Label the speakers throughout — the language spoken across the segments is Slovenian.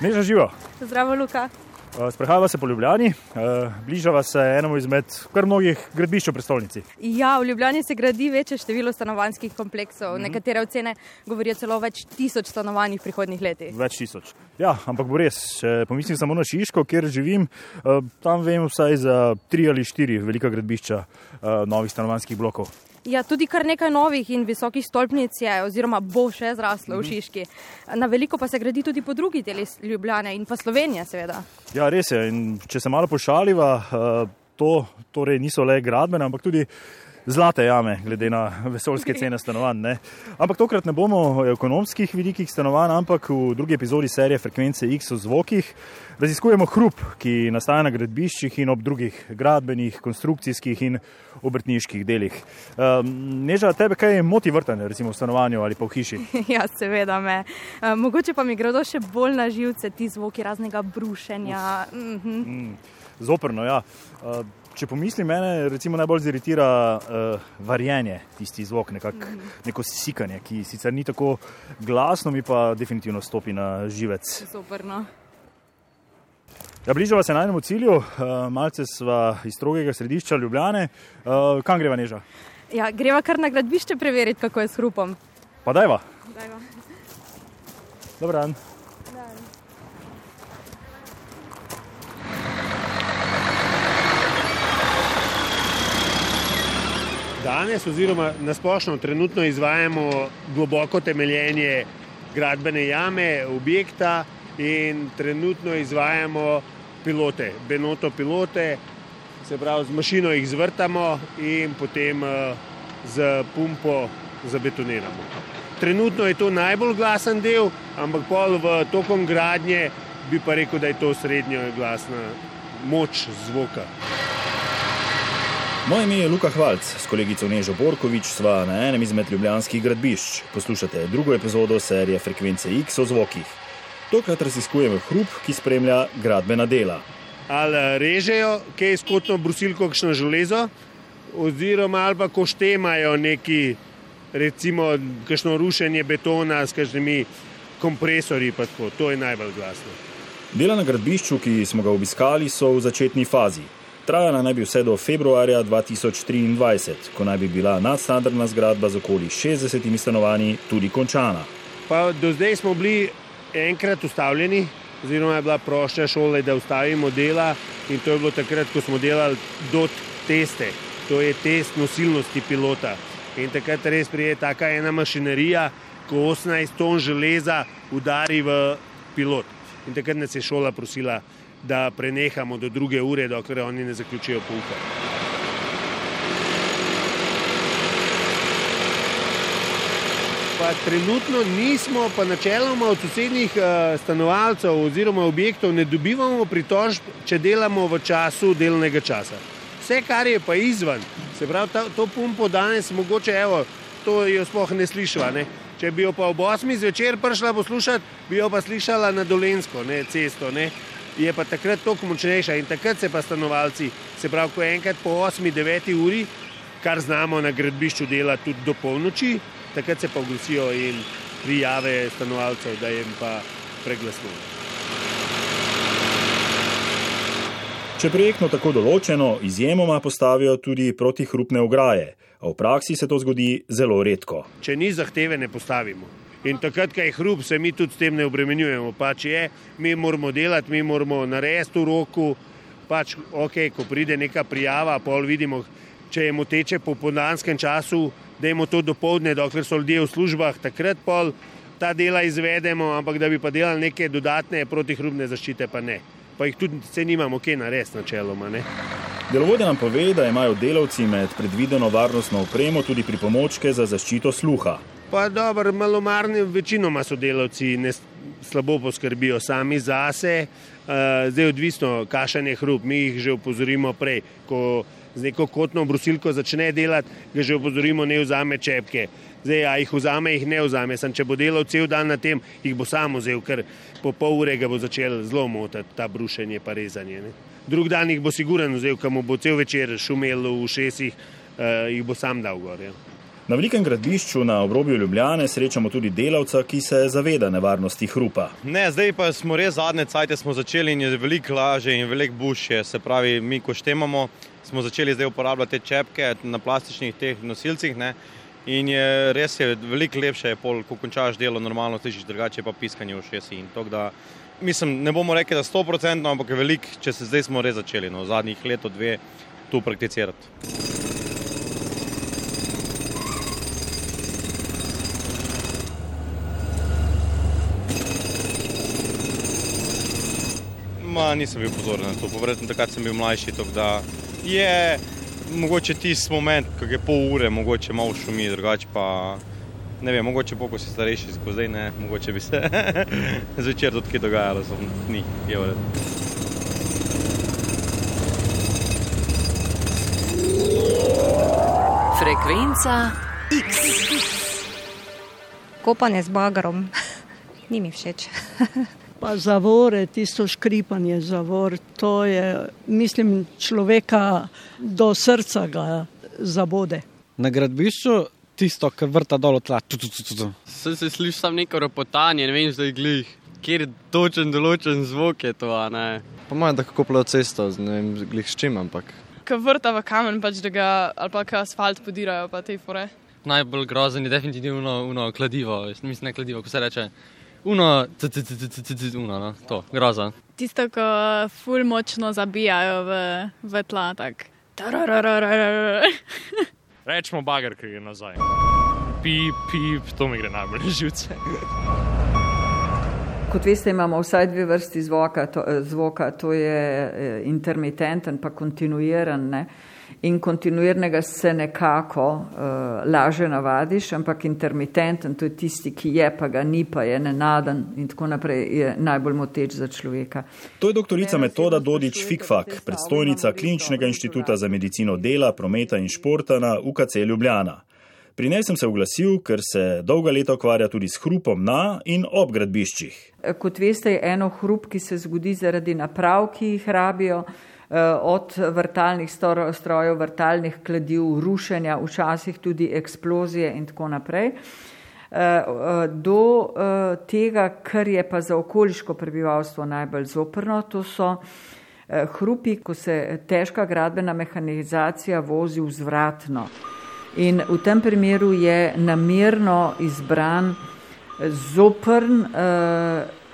Speaker 1: Neža živo.
Speaker 2: Zdravo, Luka.
Speaker 1: Eh, sprehajava se po Ljubljani, eh, bližava se enemu izmed kar mnogih gradbišč v prestolnici.
Speaker 2: Ja, v Ljubljani se gradi večje število stanovanjskih kompleksov. Mm -hmm. Nekatere ocene govorijo celo več tisoč stanovanjih v prihodnih letih.
Speaker 1: Več tisoč. Ja, ampak bo res. Če pomislim samo na Šiško, kjer živim, eh, tam vem vsaj za tri ali štiri velika gradbišča novih stanovanjskih blokov.
Speaker 2: Ja, tudi kar nekaj novih in visokih stolpnic je, oziroma bo še zraslo v mhm. Šiški. Na veliko pa se gradi tudi po drugih delih Ljubljane in pa Slovenije, seveda.
Speaker 1: Ja, res je. In če se malo pošaliva, to torej niso le gradbene, ampak tudi zlate jame, glede na vesoljske cene stanovanj. Ne. Ampak tokrat ne bomo o ekonomskih vidikih stanovanj, ampak v drugi epizodi serije Frekvence X o zvokih raziskujemo hrup, ki nastaja na gradbiščih in ob drugih gradbenih, konstrukcijskih in obrtniških delih. Um, Neža, tebe kaj moti vrtanje, recimo v stanovanju ali pa v hiši?
Speaker 2: Ja, seveda me. Um, mogoče pa mi gredo še bolj na živce ti zvoki raznega brušenja. Mhm.
Speaker 1: Mm, zoprno, ja. Uh, Če pomislim, mene recimo najbolj ziritira uh, varjenje, tisti zvok, nekak, mm neko sikanje, ki sicer ni tako glasno, mi pa definitivno stopi na živec.
Speaker 2: Superno.
Speaker 1: Ja, bližava se najnemu cilju, uh, malce sva iz strogega središča Ljubljane. Uh, kam greva neža?
Speaker 2: Ja, greva kar na gradbišče preveriti, kako je s hrupom.
Speaker 1: Pa dajva. dajva. Dobro
Speaker 3: Danes, oziroma na splošno, trenutno izvajamo globoko temeljenje gradbene jame, objekta in trenutno izvajamo pilote, benoto pilote, se pravi, z mašino jih zvrtamo in potem z pumpo zabetoniramo. Trenutno je to najbolj glasen del, ampak pol v tokom gradnje bi pa rekel, da je to srednjo glasna moč zvoka.
Speaker 4: Moje ime je Luka Hvalc, s kolegico Nežo Borkovič sva na enem izmed ljubljanskih gradbišč. Poslušate drugo epizodo serije Frekvence X o zvokih. Tokrat raziskujemo hrup, ki spremlja gradbena dela.
Speaker 3: Ali režejo, kaj je skotno brusilko, kakšno železo, oziroma ali pa koštemajo neki, recimo, kakšno rušenje betona s kakšnimi kompresorji, pa tako. To je najbolj glasno.
Speaker 4: Dela na gradbišču, ki smo ga obiskali, so v začetni fazi. Trajala naj bi vse do februarja 2023, ko naj bi bila nadstandardna zgradba z okoli 60 stanovanji tudi končana.
Speaker 3: Pa do zdaj smo bili enkrat ustavljeni, oziroma je bila prošla šole, da ustavimo dela in to je bilo takrat, ko smo delali dot teste, to je test nosilnosti pilota. In takrat res prije taka ena mašinerija, ko 18 ton železa udari v pilot. In takrat nas je šola prosila, da prenehamo do druge ure, dokler oni ne zaključijo pouka. Pa trenutno nismo, pa načeloma od sosednjih uh, stanovalcev oziroma objektov ne dobivamo pritožb, če delamo v času delnega časa. Vse, kar je pa izven, se pravi, ta, to pumpo danes mogoče, evo, to jo sploh ne slišva. Ne? Če bi jo pa ob 8. zvečer prišla poslušati, bi jo pa slišala na Dolensko, ne cesto. Ne? Je pa takrat toliko močnejša in takrat se pa stanovalci, se pravi, ko enkrat po 8-9 uri, kar znamo na gradbišču dela tudi do polnoči, takrat se pa oglasijo in prijave stanovalcev, da jim pa preglasno.
Speaker 4: Če projektno tako določeno, izjemoma postavijo tudi protihrupne ograje, a v praksi se to zgodi zelo redko.
Speaker 3: Če ni zahteve, ne postavimo. In takrat, ko je hrup, se mi tudi s tem ne obremenjujemo. Pač je, mi moramo delati, mi moramo narediti v roku. Pač, ok, ko pride neka prijava, pol vidimo, če je moteče po podanskem času, da imamo to dopoledne, dokler so ljudje v službah, takrat pol ta dela izvedemo, ampak da bi pa delali neke dodatne protihrupne zaščite, pa ne. Pa jih tudi se nimamo, kaj narediti načeloma.
Speaker 4: Delovodja nam pove, da imajo delavci med predvideno varnostno opremo tudi pripomočke za zaščito sluha.
Speaker 3: Pa dobro, malomarni večinoma sodelavci ne slabo poskrbijo sami zase. Uh, zdaj je odvisno, kakšen je hrup. Mi jih že upozorimo prej, ko z neko kotno brusilko začne delati, ga že upozorimo, ne vzame čepke. Zdaj, a jih vzame, jih ne vzame. Sam, če bo delal cel dan na tem, jih bo samo vzel, ker po pol ure ga bo začel zelo motiti ta brušenje pa rezanje. Ne. Drug dan jih bo siguren vzel, kam bo cel večer šumel v šesih, uh, jih bo sam dal gor. Ja.
Speaker 4: Na velikem gradbišču na obrobju Ljubljane srečamo tudi delavca, ki se zaveda nevarnosti hrupa.
Speaker 5: Ne, zdaj pa smo res zadnje cajtje začeli in je veliko lažje in veliko bušje. Se pravi, mi ko štemamo, smo začeli zdaj uporabljati te čepke na plastičnih teh nosilcih. Ne? In je res je veliko lepše, je pol, ko končaš delo, normalno slišiš drugače, pa piskanje v šesi. Mislim, ne bomo rekli, da je 100%, ampak je veliko, če se zdaj smo res začeli, no, zadnjih leto, dve, tu prakticirati. Ma, nisem bil pozoren na to, verjetno takrat sem bil mlajši. Da je mogoče tisti moment, ko je pol ure, mogoče malo šumi, drugače pa ne vem, mogoče poko si starejši, zdaj ne, mogoče bi se zvečer tudi kaj dogajalo, sem ni, je vred.
Speaker 6: Frekvenca X.
Speaker 7: Kopanje z bagrom, ni mi všeč.
Speaker 8: Pa zavore, tisto škripanje zavor, to je, mislim, človeka do srca ga zabode.
Speaker 9: Na gradbišču tisto, kar vrta dol tla.
Speaker 10: Se, se sliši samo neko ropotanje, ne vem, zdaj glih, kjer je točen določen zvok je to, ne.
Speaker 11: Po mojem, da kako plejo cesto, ne vem, glih s čim, ampak.
Speaker 12: Ko vrta v kamen, pač da ga, ali pa ka asfalt podirajo, pa te fore.
Speaker 10: Najbolj grozen je definitivno uno kladivo, mislim, ne kladivo, ko se reče. Uno, uno, no, to, groza.
Speaker 12: Tisto, ko ful močno zabijajo v, v tla, tako.
Speaker 13: Rečemo bager, ki je nazaj. Pip, pip, to mi gre najbolj živce.
Speaker 14: Kot veste, imamo vsaj dve vrsti zvoka. To, zvoka, to je intermitenten, pa kontinuiran. Ne? In kontinuirnega se nekako uh, laže navadiš, ampak intermitenten, to je tisti, ki je, pa ga ni, pa je nenaden in tako naprej, je najbolj moteč za človeka.
Speaker 4: To je doktorica Metoda Dodič Fikfak, predstojnica Kliničnega inštituta za medicino dela, prometa in športa na UKC Ljubljana. Pri njej sem se oglasil, ker se dolga leta ukvarja tudi s hrupom na in ob gradbiščih.
Speaker 14: Kot veste, je eno hrup, ki se zgodi zaradi naprav, ki jih rabijo. Eh, od vrtalnih strojev, vrtalnih kladiv, rušenja, včasih tudi eksplozije in tako naprej, eh, eh, do tega, kar je pa za okoliško prebivalstvo najbolj zoprno, to so hrupi, ko se težka gradbena mehanizacija vozi vzvratno. In v tem primeru je namerno izbran zoprn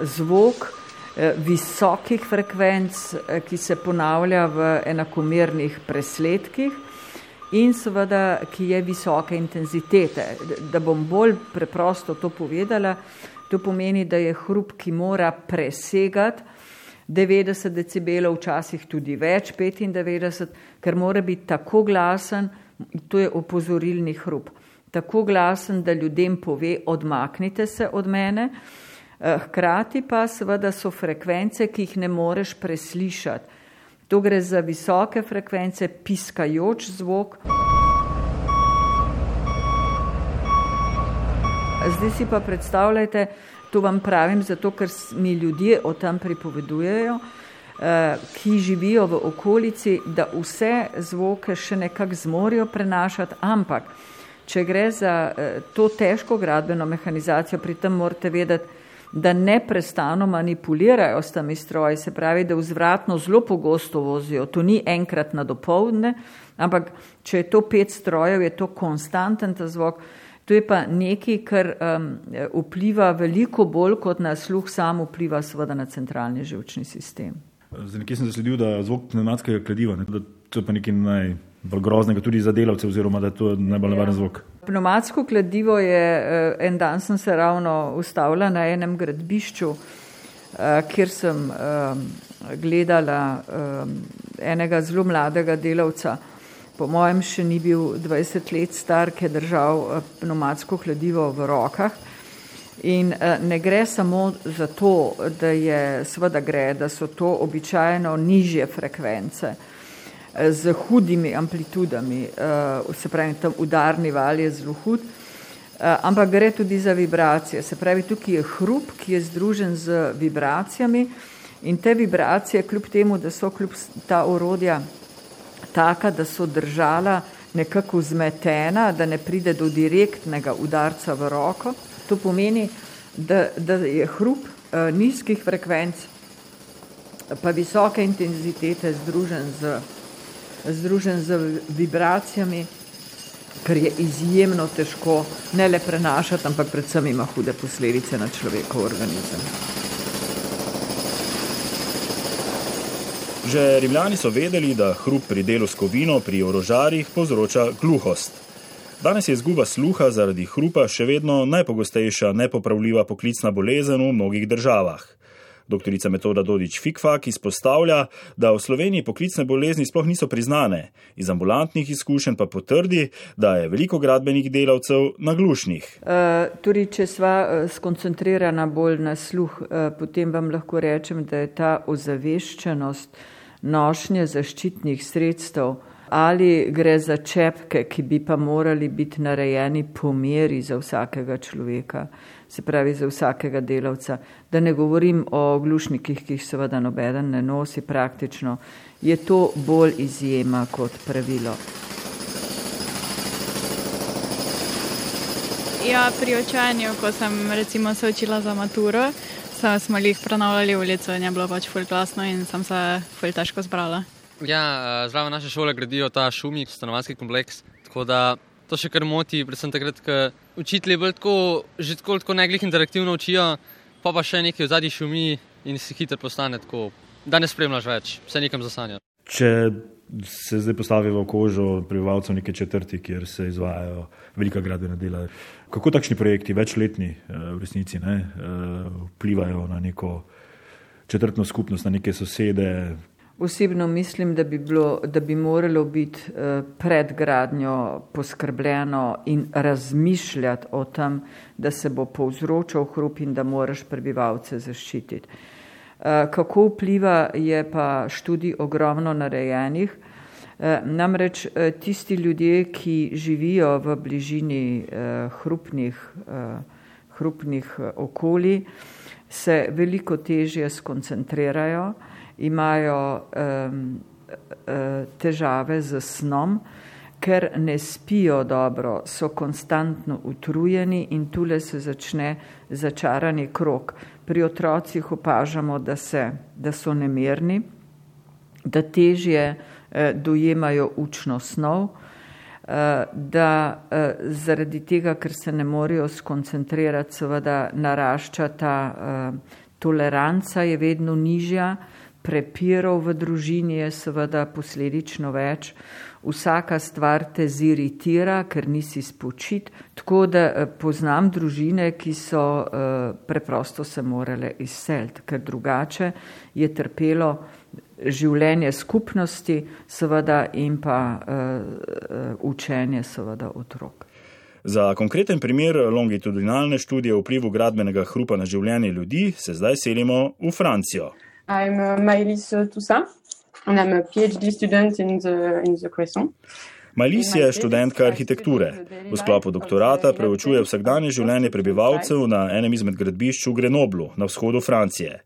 Speaker 14: zvok, Eh, visokih frekvenc, eh, ki se ponavlja v enakomernih presledkih in seveda, ki je visoke intenzitete. Da bom bolj preprosto to povedala, to pomeni, da je hrup, ki mora presegati 90 decibelov, včasih tudi več, 95, ker mora biti tako glasen, to je opozorilni hrup, tako glasen, da ljudem pove, odmaknite se od mene. Eh, hkrati pa seveda so frekvence, ki jih ne moreš preslišati. To gre za visoke frekvence, piskajoč zvok. Zdaj si pa predstavljajte, to vam pravim zato, ker mi ljudje o tem pripovedujejo, eh, ki živijo v okolici, da vse zvoke še nekako zmorijo prenašati, ampak če gre za eh, to težko gradbeno mehanizacijo, pri tem morate vedeti, da neprestano manipulirajo s temi stroji, se pravi, da vzvratno zelo pogosto vozijo. To ni enkrat na dopoledne, ampak če je to pet strojev, je to konstanten ta zvok. To je pa nekaj, kar um, vpliva veliko bolj kot na sluh, sam vpliva seveda na centralni živčni sistem.
Speaker 1: Zdaj, nekje sem zasledil, da zvok pneumatskega kladiva, ne, da to je pa nekaj najbolj groznega tudi za delavce, oziroma da je to najbolj nevaren ja. zvok.
Speaker 14: Pneumatsko kladivo je, eh, en dan sem se ravno ustavila na enem gradbišču, eh, kjer sem gledala enega zelo mladega delavca, po mojem še ni bil 20 let star, ki je držal eh, pneumatsko kladivo v rokah. In ne gre samo za to, da je, seveda gre, da so to običajno nižje frekvence z hudimi amplitudami, uh, se pravi, tam udarni val je zelo hud, uh, ampak gre tudi za vibracije. Se pravi, tukaj je hrup, ki je združen z vibracijami in te vibracije, kljub temu, da so kljub ta orodja taka, da so držala nekako zmetena, da ne pride do direktnega udarca v roko. To pomeni, da, da je hrup eh, nizkih frekvenc, pa visoke intenzitete združen z, združen z vibracijami, kar je izjemno težko ne le prenašati, ampak predvsem ima hude posledice na človekov organizem.
Speaker 4: Že rimljani so vedeli, da hrup pri delu s kovino pri orožarjih povzroča gluhost. Danes je izguba sluha zaradi hrupa še vedno najpogostejša nepopravljiva poklicna bolezen v mnogih državah. Doktorica Metoda Dodič Fikfak izpostavlja, da v Sloveniji poklicne bolezni sploh niso priznane, iz ambulantnih izkušenj pa potrdi, da je veliko gradbenih delavcev naglušnih.
Speaker 14: Uh, tudi, če sva uh, skoncentrirana bolj na sluh, uh, potem vam lahko rečem, da je ta ozaveščenost nošnje zaščitnih sredstev ali gre za čepke, ki bi pa morali biti narejeni po meri za vsakega človeka se pravi za vsakega delavca. Da ne govorim o glušnikih, ki jih seveda nobeden ne nosi praktično, je to bolj izjema kot pravilo.
Speaker 12: Ja, pri učenju, ko sem recimo se učila za maturo, smo jih prenavljali ulico in je bilo pač ful glasno in sem se ful težko zbrala.
Speaker 10: Ja, eh, zraven naše šole gradijo ta šumik, stanovanski kompleks, tako da to še kar moti, predvsem takrat, ko učitelji bolj tako, že tako, tako neglih interaktivno učijo, pa pa še nekaj v zadnji šumi in si hitro postane tako, da ne spremljaš več, vse nekam zasanja.
Speaker 1: Če se zdaj postavimo v kožo prebivalcev neke četrti, kjer se izvajajo velika gradbena dela, kako takšni projekti, večletni eh, v resnici, ne, eh, vplivajo na neko četrtno skupnost, na neke sosede,
Speaker 14: Osebno mislim, da bi, bilo, da bi moralo biti eh, pred gradnjo poskrbljeno in razmišljati o tem, da se bo povzročal hrup in da moraš prebivalce zaščititi. Eh, kako vpliva, je pa študij ogromno narejenih. Eh, namreč tisti ljudje, ki živijo v bližini hrupnih, hrupnih okolij, se veliko težje skoncentrirajo imajo um, težave z snom, ker ne spijo dobro, so konstantno utrujeni in tule se začne začarani krok. Pri otrocih opažamo, da, se, da so nemirni, da težje eh, dojemajo učno snov, eh, da eh, zaradi tega, ker se ne morejo skoncentrirati, seveda narašča ta eh, toleranca je vedno nižja, prepirov v družini je seveda posledično več. Vsaka stvar te ziritira, ker nisi spočit. Tako da eh, poznam družine, ki so uh, preprosto se morale izseliti, ker drugače je trpelo življenje skupnosti, seveda in pa uh, učenje seveda otrok.
Speaker 4: Za konkreten primer longitudinalne študije o vplivu gradbenega hrupa na življenje ljudi se zdaj selimo v Francijo.
Speaker 15: I'm uh, Maëlys Toussaint, and I'm a PhD student in the, in the Cresson.
Speaker 4: Majlis je študentka arhitekture. V sklopu doktorata preučuje vsakdanje življenje prebivalcev na enem izmed gradbišč v Grenoblu na vzhodu Francije.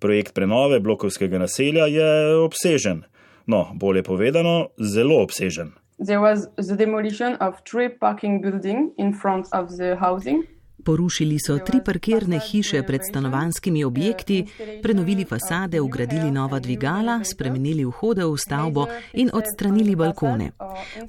Speaker 4: Projekt prenove blokovskega naselja je obsežen, no, bolje povedano, zelo obsežen.
Speaker 15: There was the demolition of three parking buildings in front of the housing.
Speaker 16: Porušili so tri parkirne hiše pred stanovanskimi objekti, prenovili fasade, ugradili nova dvigala, spremenili vhode v stavbo in odstranili balkone.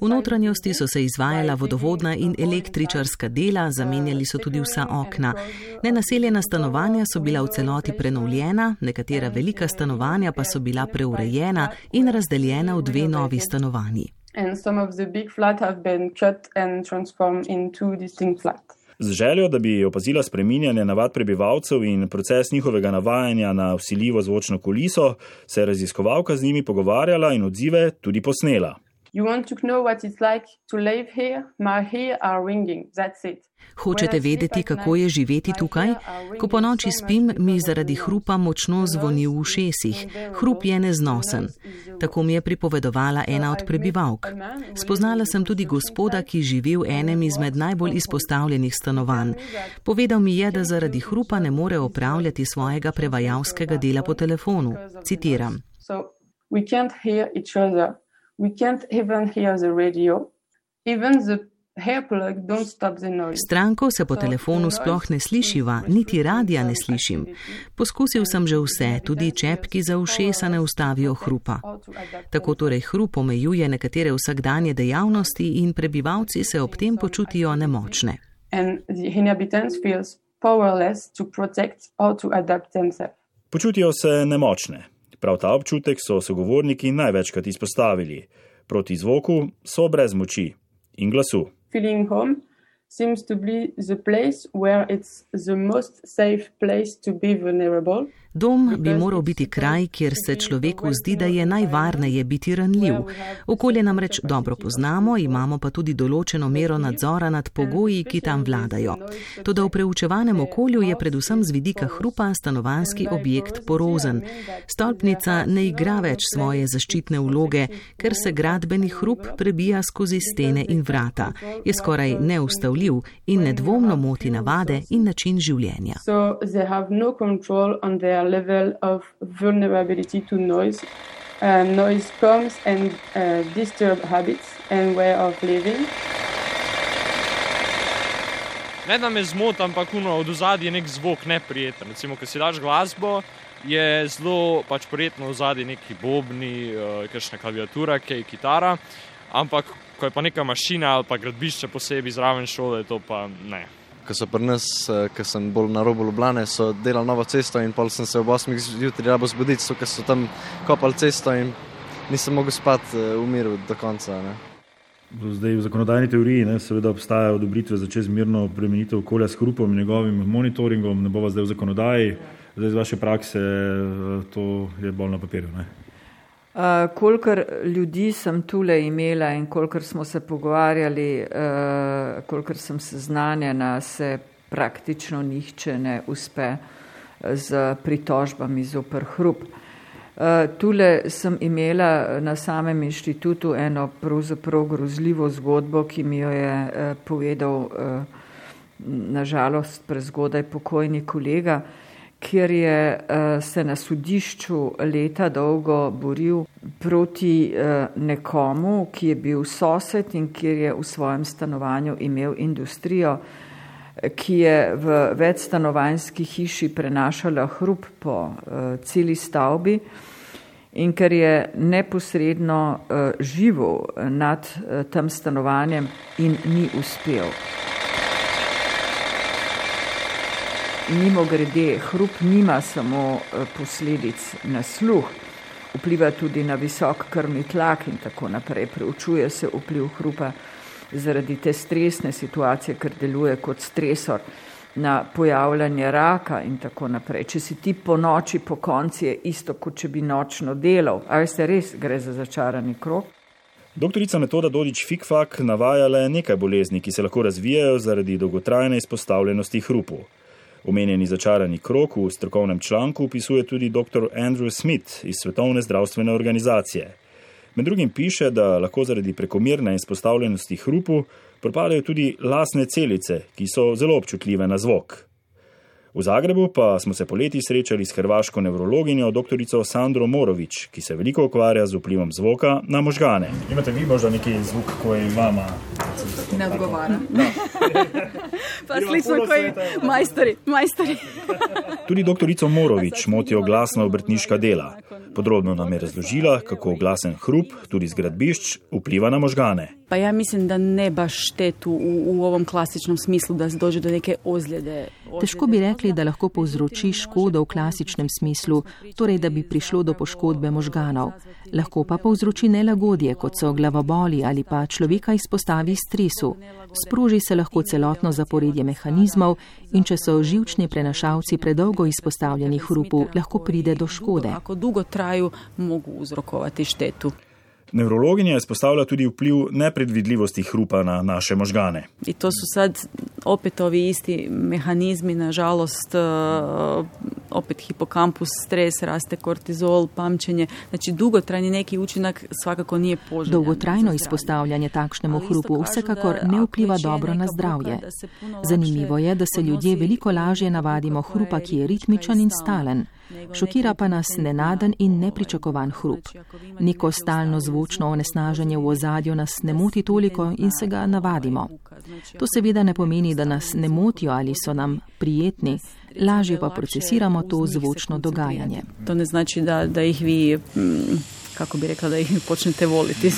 Speaker 16: V notranjosti so se izvajala vodovodna in električarska dela, zamenjali so tudi vsa okna. Nenaseljena stanovanja so bila v celoti prenovljena, nekatera velika stanovanja pa so bila preurejena in razdeljena v dve novi stanovanji. And some of the big flats have been cut and transformed into distinct flats.
Speaker 4: Z željo, da bi opazila spreminjanje navad prebivalcev in proces njihovega navajanja na vsiljivo zvočno kuliso, se je raziskovalka z njimi pogovarjala in odzive tudi posnela.
Speaker 16: Hočete vedeti, kako je živeti tukaj? Ko po noči spim, mi zaradi hrupa močno zvoni v ušesih. Hrup je neznosen. Tako mi je pripovedovala ena od prebivalk. Spoznala sem tudi gospoda, ki živi v enem izmed najbolj izpostavljenih stanovanj. Povedal mi je, da zaradi hrupa ne more opravljati svojega prevajalskega dela po telefonu. Citiram. We can't hear each other. We can't even hear the radio. Stranko se po telefonu sploh ne slišiva, niti radija ne slišim. Poskusil sem že vse, tudi čepki za ušesa ne ustavijo hrupa. Tako torej hrup omejuje nekatere vsakdanje dejavnosti in prebivalci se ob tem počutijo nemočne.
Speaker 4: Počutijo se nemočne. Prav ta občutek so sogovorniki največkrat izpostavili. Proti zvoku so brez moči in glasu.
Speaker 15: Feeling home seems to be the place where it's the most safe place to be vulnerable.
Speaker 16: Dom bi moral biti kraj, kjer se človeku zdi, da je najvarneje biti ranljiv. Okolje namreč dobro poznamo, imamo pa tudi določeno mero nadzora nad pogoji, ki tam vladajo. Toda v preučevanem okolju je predvsem z vidika hrupa stanovanski objekt porozen. Stolpnica ne igra več svoje zaščitne vloge, ker se gradbeni hrup prebija skozi stene in vrata. Je skoraj neustavljiv in nedvomno moti navade in način življenja.
Speaker 15: So level of vulnerability to noise. Uh, noise comes and uh, disturb habits and way of living.
Speaker 13: Ne da me zmoti, ampak od zadaj je nek zvok neprijeten. Recimo, ko si daš glasbo, je zelo pač prijetno v zadaj neki bobni, uh, kakšna klaviatura, kaj kitara. Ampak ko je pa neka mašina ali pa gradbišče posebej zraven šole, to pa ne
Speaker 11: ko so pri nas, eh, ki sem bolj na robu Ljubljana, so delali novo cesto in pol sem se ob 8. zjutraj rabo zbuditi, so, ker so tam kopali cesto in nisem mogel spati v eh, miru do konca. Ne.
Speaker 1: Zdaj, v zakonodajni teoriji ne, seveda obstajajo odobritve za čezmirno premenitev okolja s hrupom in njegovim monitoringom, ne bova zdaj v zakonodaji, zdaj iz vaše prakse eh, to je bolj na papirju. Ne.
Speaker 14: Uh, kolikor ljudi sem tule imela in kolikor smo se pogovarjali, uh, kolikor sem seznanjena, se praktično nihče ne uspe z pritožbami zoper hrup. Uh, tule sem imela na samem inštitutu eno pravzaprav grozljivo zgodbo, ki mi jo je uh, povedal uh, nažalost prezgodaj pokojni kolega, uh, kjer je uh, se na sodišču leta dolgo boril proti uh, nekomu, ki je bil sosed in kjer je v svojem stanovanju imel industrijo, ki je v večstanovanjski hiši prenašala hrup po uh, celi stavbi in ker je neposredno živel nad tem stanovanjem in ni uspel. Mimo grede, hrup nima samo eh, posledic na sluh, vpliva tudi na visok krvni tlak in tako naprej. Preučuje se vpliv hrupa zaradi te stresne situacije, ker deluje kot stresor na pojavljanje raka in tako naprej. Če si ti po noči, po konci je isto, kot če bi nočno delal. A veste, res gre za začarani krok.
Speaker 4: Doktorica Metoda Dodič Fikfak navaja le nekaj bolezni, ki se lahko razvijajo zaradi dolgotrajne izpostavljenosti hrupu. Omenjeni začarani krok v strokovnem članku opisuje tudi dr. Andrew Smith iz Svetovne zdravstvene organizacije. Med drugim piše, da lahko zaradi prekomerne izpostavljenosti hrupu propadajo tudi lasne celice, ki so zelo občutljive na zvok. V Zagrebu pa smo se poleti srečali s hrvaško nevrologinjo dr. Sandro Morovič, ki se veliko ukvarja z vplivom zvoka na možgane.
Speaker 1: Imate vi možda neki zvok, ko je vama?
Speaker 17: Ne odgovara. pa slišimo, ko je majstori, majstori.
Speaker 4: Tudi dr. Morovič motijo glasna obrtniška dela. Podrobno nam je razložila, kako glasen hrup, tudi z gradbišč, vpliva na možgane.
Speaker 17: Pa ja mislim, da ne baš štetu u, u ovom klasičnom smislu, da dođe do neke ozljede.
Speaker 16: Težko bi rekli, da lahko povzroči škodo v klasičnem smislu, torej da bi prišlo do poškodbe možganov. Lahko pa povzroči nelagodje, kot so glavoboli ali pa človeka izpostavi stresu. Sproži se lahko celotno zaporedje mehanizmov in če so živčni prenašalci predolgo izpostavljeni hrupu, lahko pride do škode.
Speaker 17: Ako dolgo traju, mogo uzrokovati štetu.
Speaker 4: Nevrologinja izpostavlja tudi vpliv nepredvidljivosti hrupa na naše možgane.
Speaker 17: In to so sad opet ovi isti mehanizmi, nažalost, uh, opet hipokampus, stres, raste kortizol, pamćenje. Znači, dugotrajni neki učinak svakako nije poželjen.
Speaker 16: Dolgotrajno izpostavljanje takšnemu hrupu vsekakor ne vpliva dobro na zdravje. Zanimivo je, da se ljudje veliko lažje navadimo hrupa, ki je ritmičen in stalen.
Speaker 18: Šokira pa nas nenaden in nepričakovan hrup. Neko stalno zvočno onesnaženje v ozadju nas ne moti toliko in se ga navadimo. To seveda ne pomeni, da nas ne motijo ali so nam prijetni, lažje pa procesiramo to zvočno dogajanje.
Speaker 17: To ne znači, da, da jih vi, mm, kako bi rekla, da jih počnete voliti.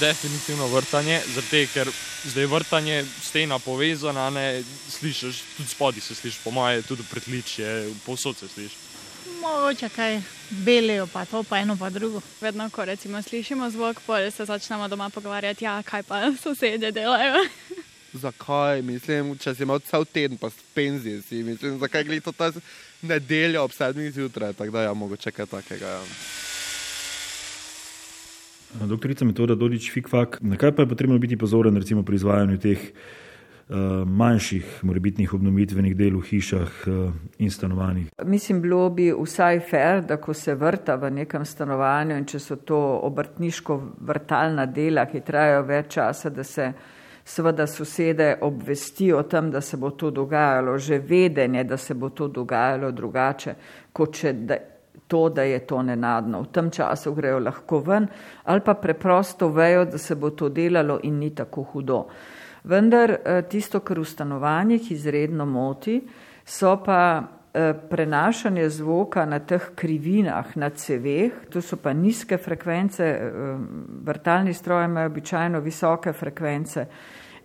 Speaker 13: Definitivno vrtanje, zato ker zdaj vrtanje stena povezana, ne slišiš, tudi spodaj se slišiš, po moje, tudi pretličje, povsod se slišiš.
Speaker 19: Mogoče kaj belijo, pa to pa eno pa drugo.
Speaker 12: Vedno, ko recimo slišimo zvok, pol se začnemo doma pogovarjati, ja, kaj pa sosedje delajo.
Speaker 20: Zakaj, mislim, če si imel cel teden, pa s penzijo si, mislim, zakaj gledati ta nedeljo ob sedmih zjutraj, tako da ja, mogoče kaj takega. Ja.
Speaker 4: Doktorica Metoda Dodič Fikfak, na kaj pa je potrebno biti pozoren recimo pri izvajanju teh uh, manjših, morebitnih obnovitvenih del v hišah uh, in stanovanjih?
Speaker 14: Mislim, bilo bi vsaj fair, da ko se vrta v nekem stanovanju in če so to obrtniško vrtalna dela, ki trajajo več časa, da se seveda sosede obvesti o tem, da se bo to dogajalo, že vedenje, da se bo to dogajalo drugače, kot če to, da je to nenadno. V tem času grejo lahko ven ali pa preprosto vejo, da se bo to delalo in ni tako hudo. Vendar tisto, kar v stanovanjih izredno moti, so pa prenašanje zvoka na teh krivinah, na ceveh, to so pa nizke frekvence, vrtalni stroji imajo običajno visoke frekvence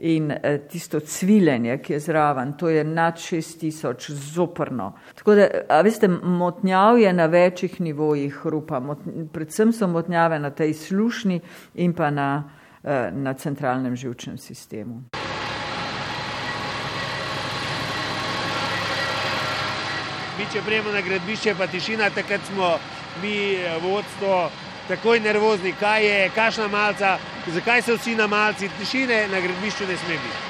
Speaker 14: in tisto cvilenje, ki je zraven, to je nad 6000 zoprno. Tako da, a veste, motnjav je na večjih nivojih hrupa, Mot, predvsem so motnjave na tej slušni in pa na, na centralnem živčnem sistemu.
Speaker 3: Mi, če gremo na gradbišče, pa tišina, takrat smo mi, vodstvo, takoj nervozni, kaj je, kašna malca, zakaj so vsi na malci, tišine na gradbišču ne sme biti.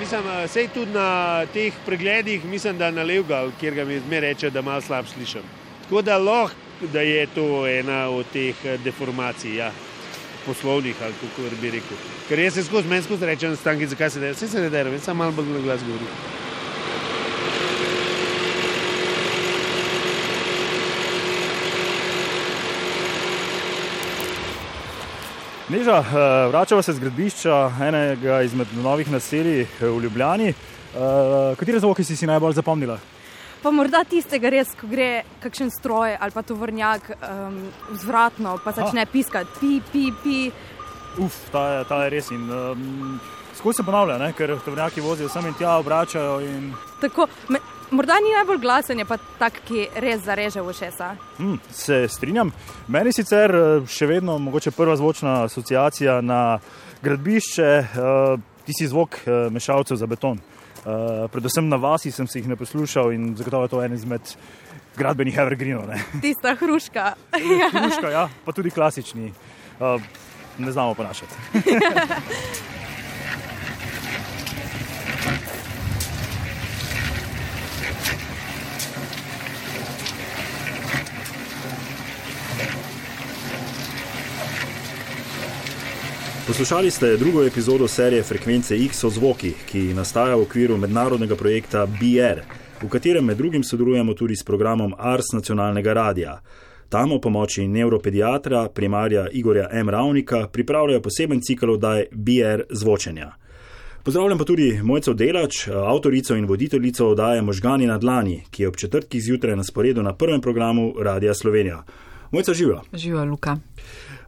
Speaker 3: Mislim, sej tudi na teh pregledih, mislim, da na Levgal, kjer ga mi zme reče, da malo slab slišim. Tako da lahko, da je to ena od teh deformacij, ja, poslovnih ali kako bi rekel. Ker jaz se skozi, meni skozi rečem, stanki, zakaj se dera, vse se dera, jaz sem malo bolj na glas govoril.
Speaker 1: Neža, vračava se z gradbišča enega izmed novih naselij v Ljubljani. Katere zvoke si si najbolj zapomnila?
Speaker 2: Pa morda tistega res, ko gre kakšen stroj ali pa tovornjak um, vzvratno, pa začne piskati, pi, pi, pi.
Speaker 1: Uf, ta ta je res. In, um, skozi se ponavlja, ne? ker tovornjaki vozijo sem in tja, obračajo. In...
Speaker 2: Tako, me, morda ni najbolj glasen, je pa tak, ki res zareže v šesa.
Speaker 1: Hmm, se strinjam. Meni sicer še vedno mogoče prva zvočna asociacija na gradbišče, uh, tisti zvok uh, mešalcev za beton. Uh, predvsem na vasi sem se jih ne poslušal in zagotovo je to en izmed gradbenih evergreenov. Ne?
Speaker 2: Tista hruška.
Speaker 1: hruška, ja, pa tudi klasični. Uh, ne znamo ponašati.
Speaker 4: Poslušali ste drugo epizodo serije Frekvence X o zvokih, ki nastaja v okviru mednarodnega projekta BR, v katerem med drugim sodelujemo tudi s programom Ars nacionalnega radia. Tam o pomoči neuropediatra, primarja Igorja M. Ravnika, pripravljajo poseben cikl oddaj BR zvočenja. Pozdravljam pa tudi Mojco Delač, avtorico in voditeljico oddaje Možgani na dlani, ki je ob četrtkih zjutraj na sporedu na prvem programu Radia Slovenija. Mojca živa.
Speaker 17: Živa, Luka.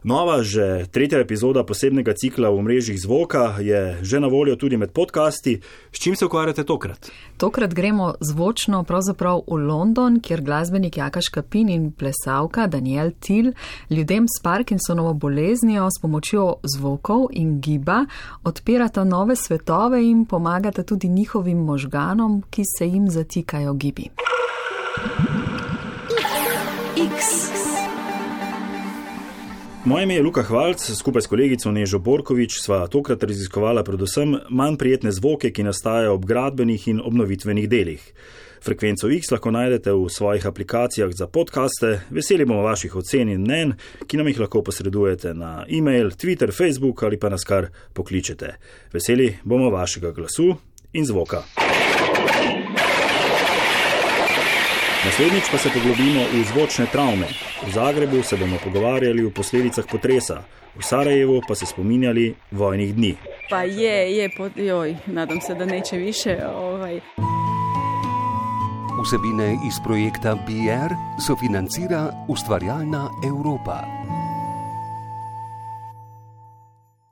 Speaker 4: Nova, že tretja epizoda posebnega cikla v mrežih zvoka je že na voljo tudi med podcasti. S čim se ukvarjate tokrat?
Speaker 21: Tokrat gremo zvočno pravzaprav v London, kjer glasbenik Jakaš Kapin in plesavka Daniel Till ljudem s Parkinsonovo boleznijo s pomočjo zvokov in giba odpirata nove svetove in pomagata tudi njihovim možganom, ki se jim zatikajo gibi.
Speaker 16: X.
Speaker 4: Moje ime je Luka Hvalc, skupaj s kolegico Nežo Borkovič sva tokrat raziskovala predvsem manj prijetne zvoke, ki nastajajo ob gradbenih in obnovitvenih delih. Frekvenco X lahko najdete v svojih aplikacijah za podkaste, veseli bomo vaših ocen in mnen, ki nam jih lahko posredujete na e-mail, Twitter, Facebook ali pa nas kar pokličete. Veseli bomo vašega glasu in zvoka. Naslednjič pa se poglobimo v zvočne travme. V Zagrebu se bomo pogovarjali o posledicah potresa, v Sarajevu pa se spominjali vojnih dni.
Speaker 17: Pa je, je, po, joj, nadam se, da neće više. Ovaj.
Speaker 22: Vsebine iz projekta BR sofinancira ustvarjalna Evropa.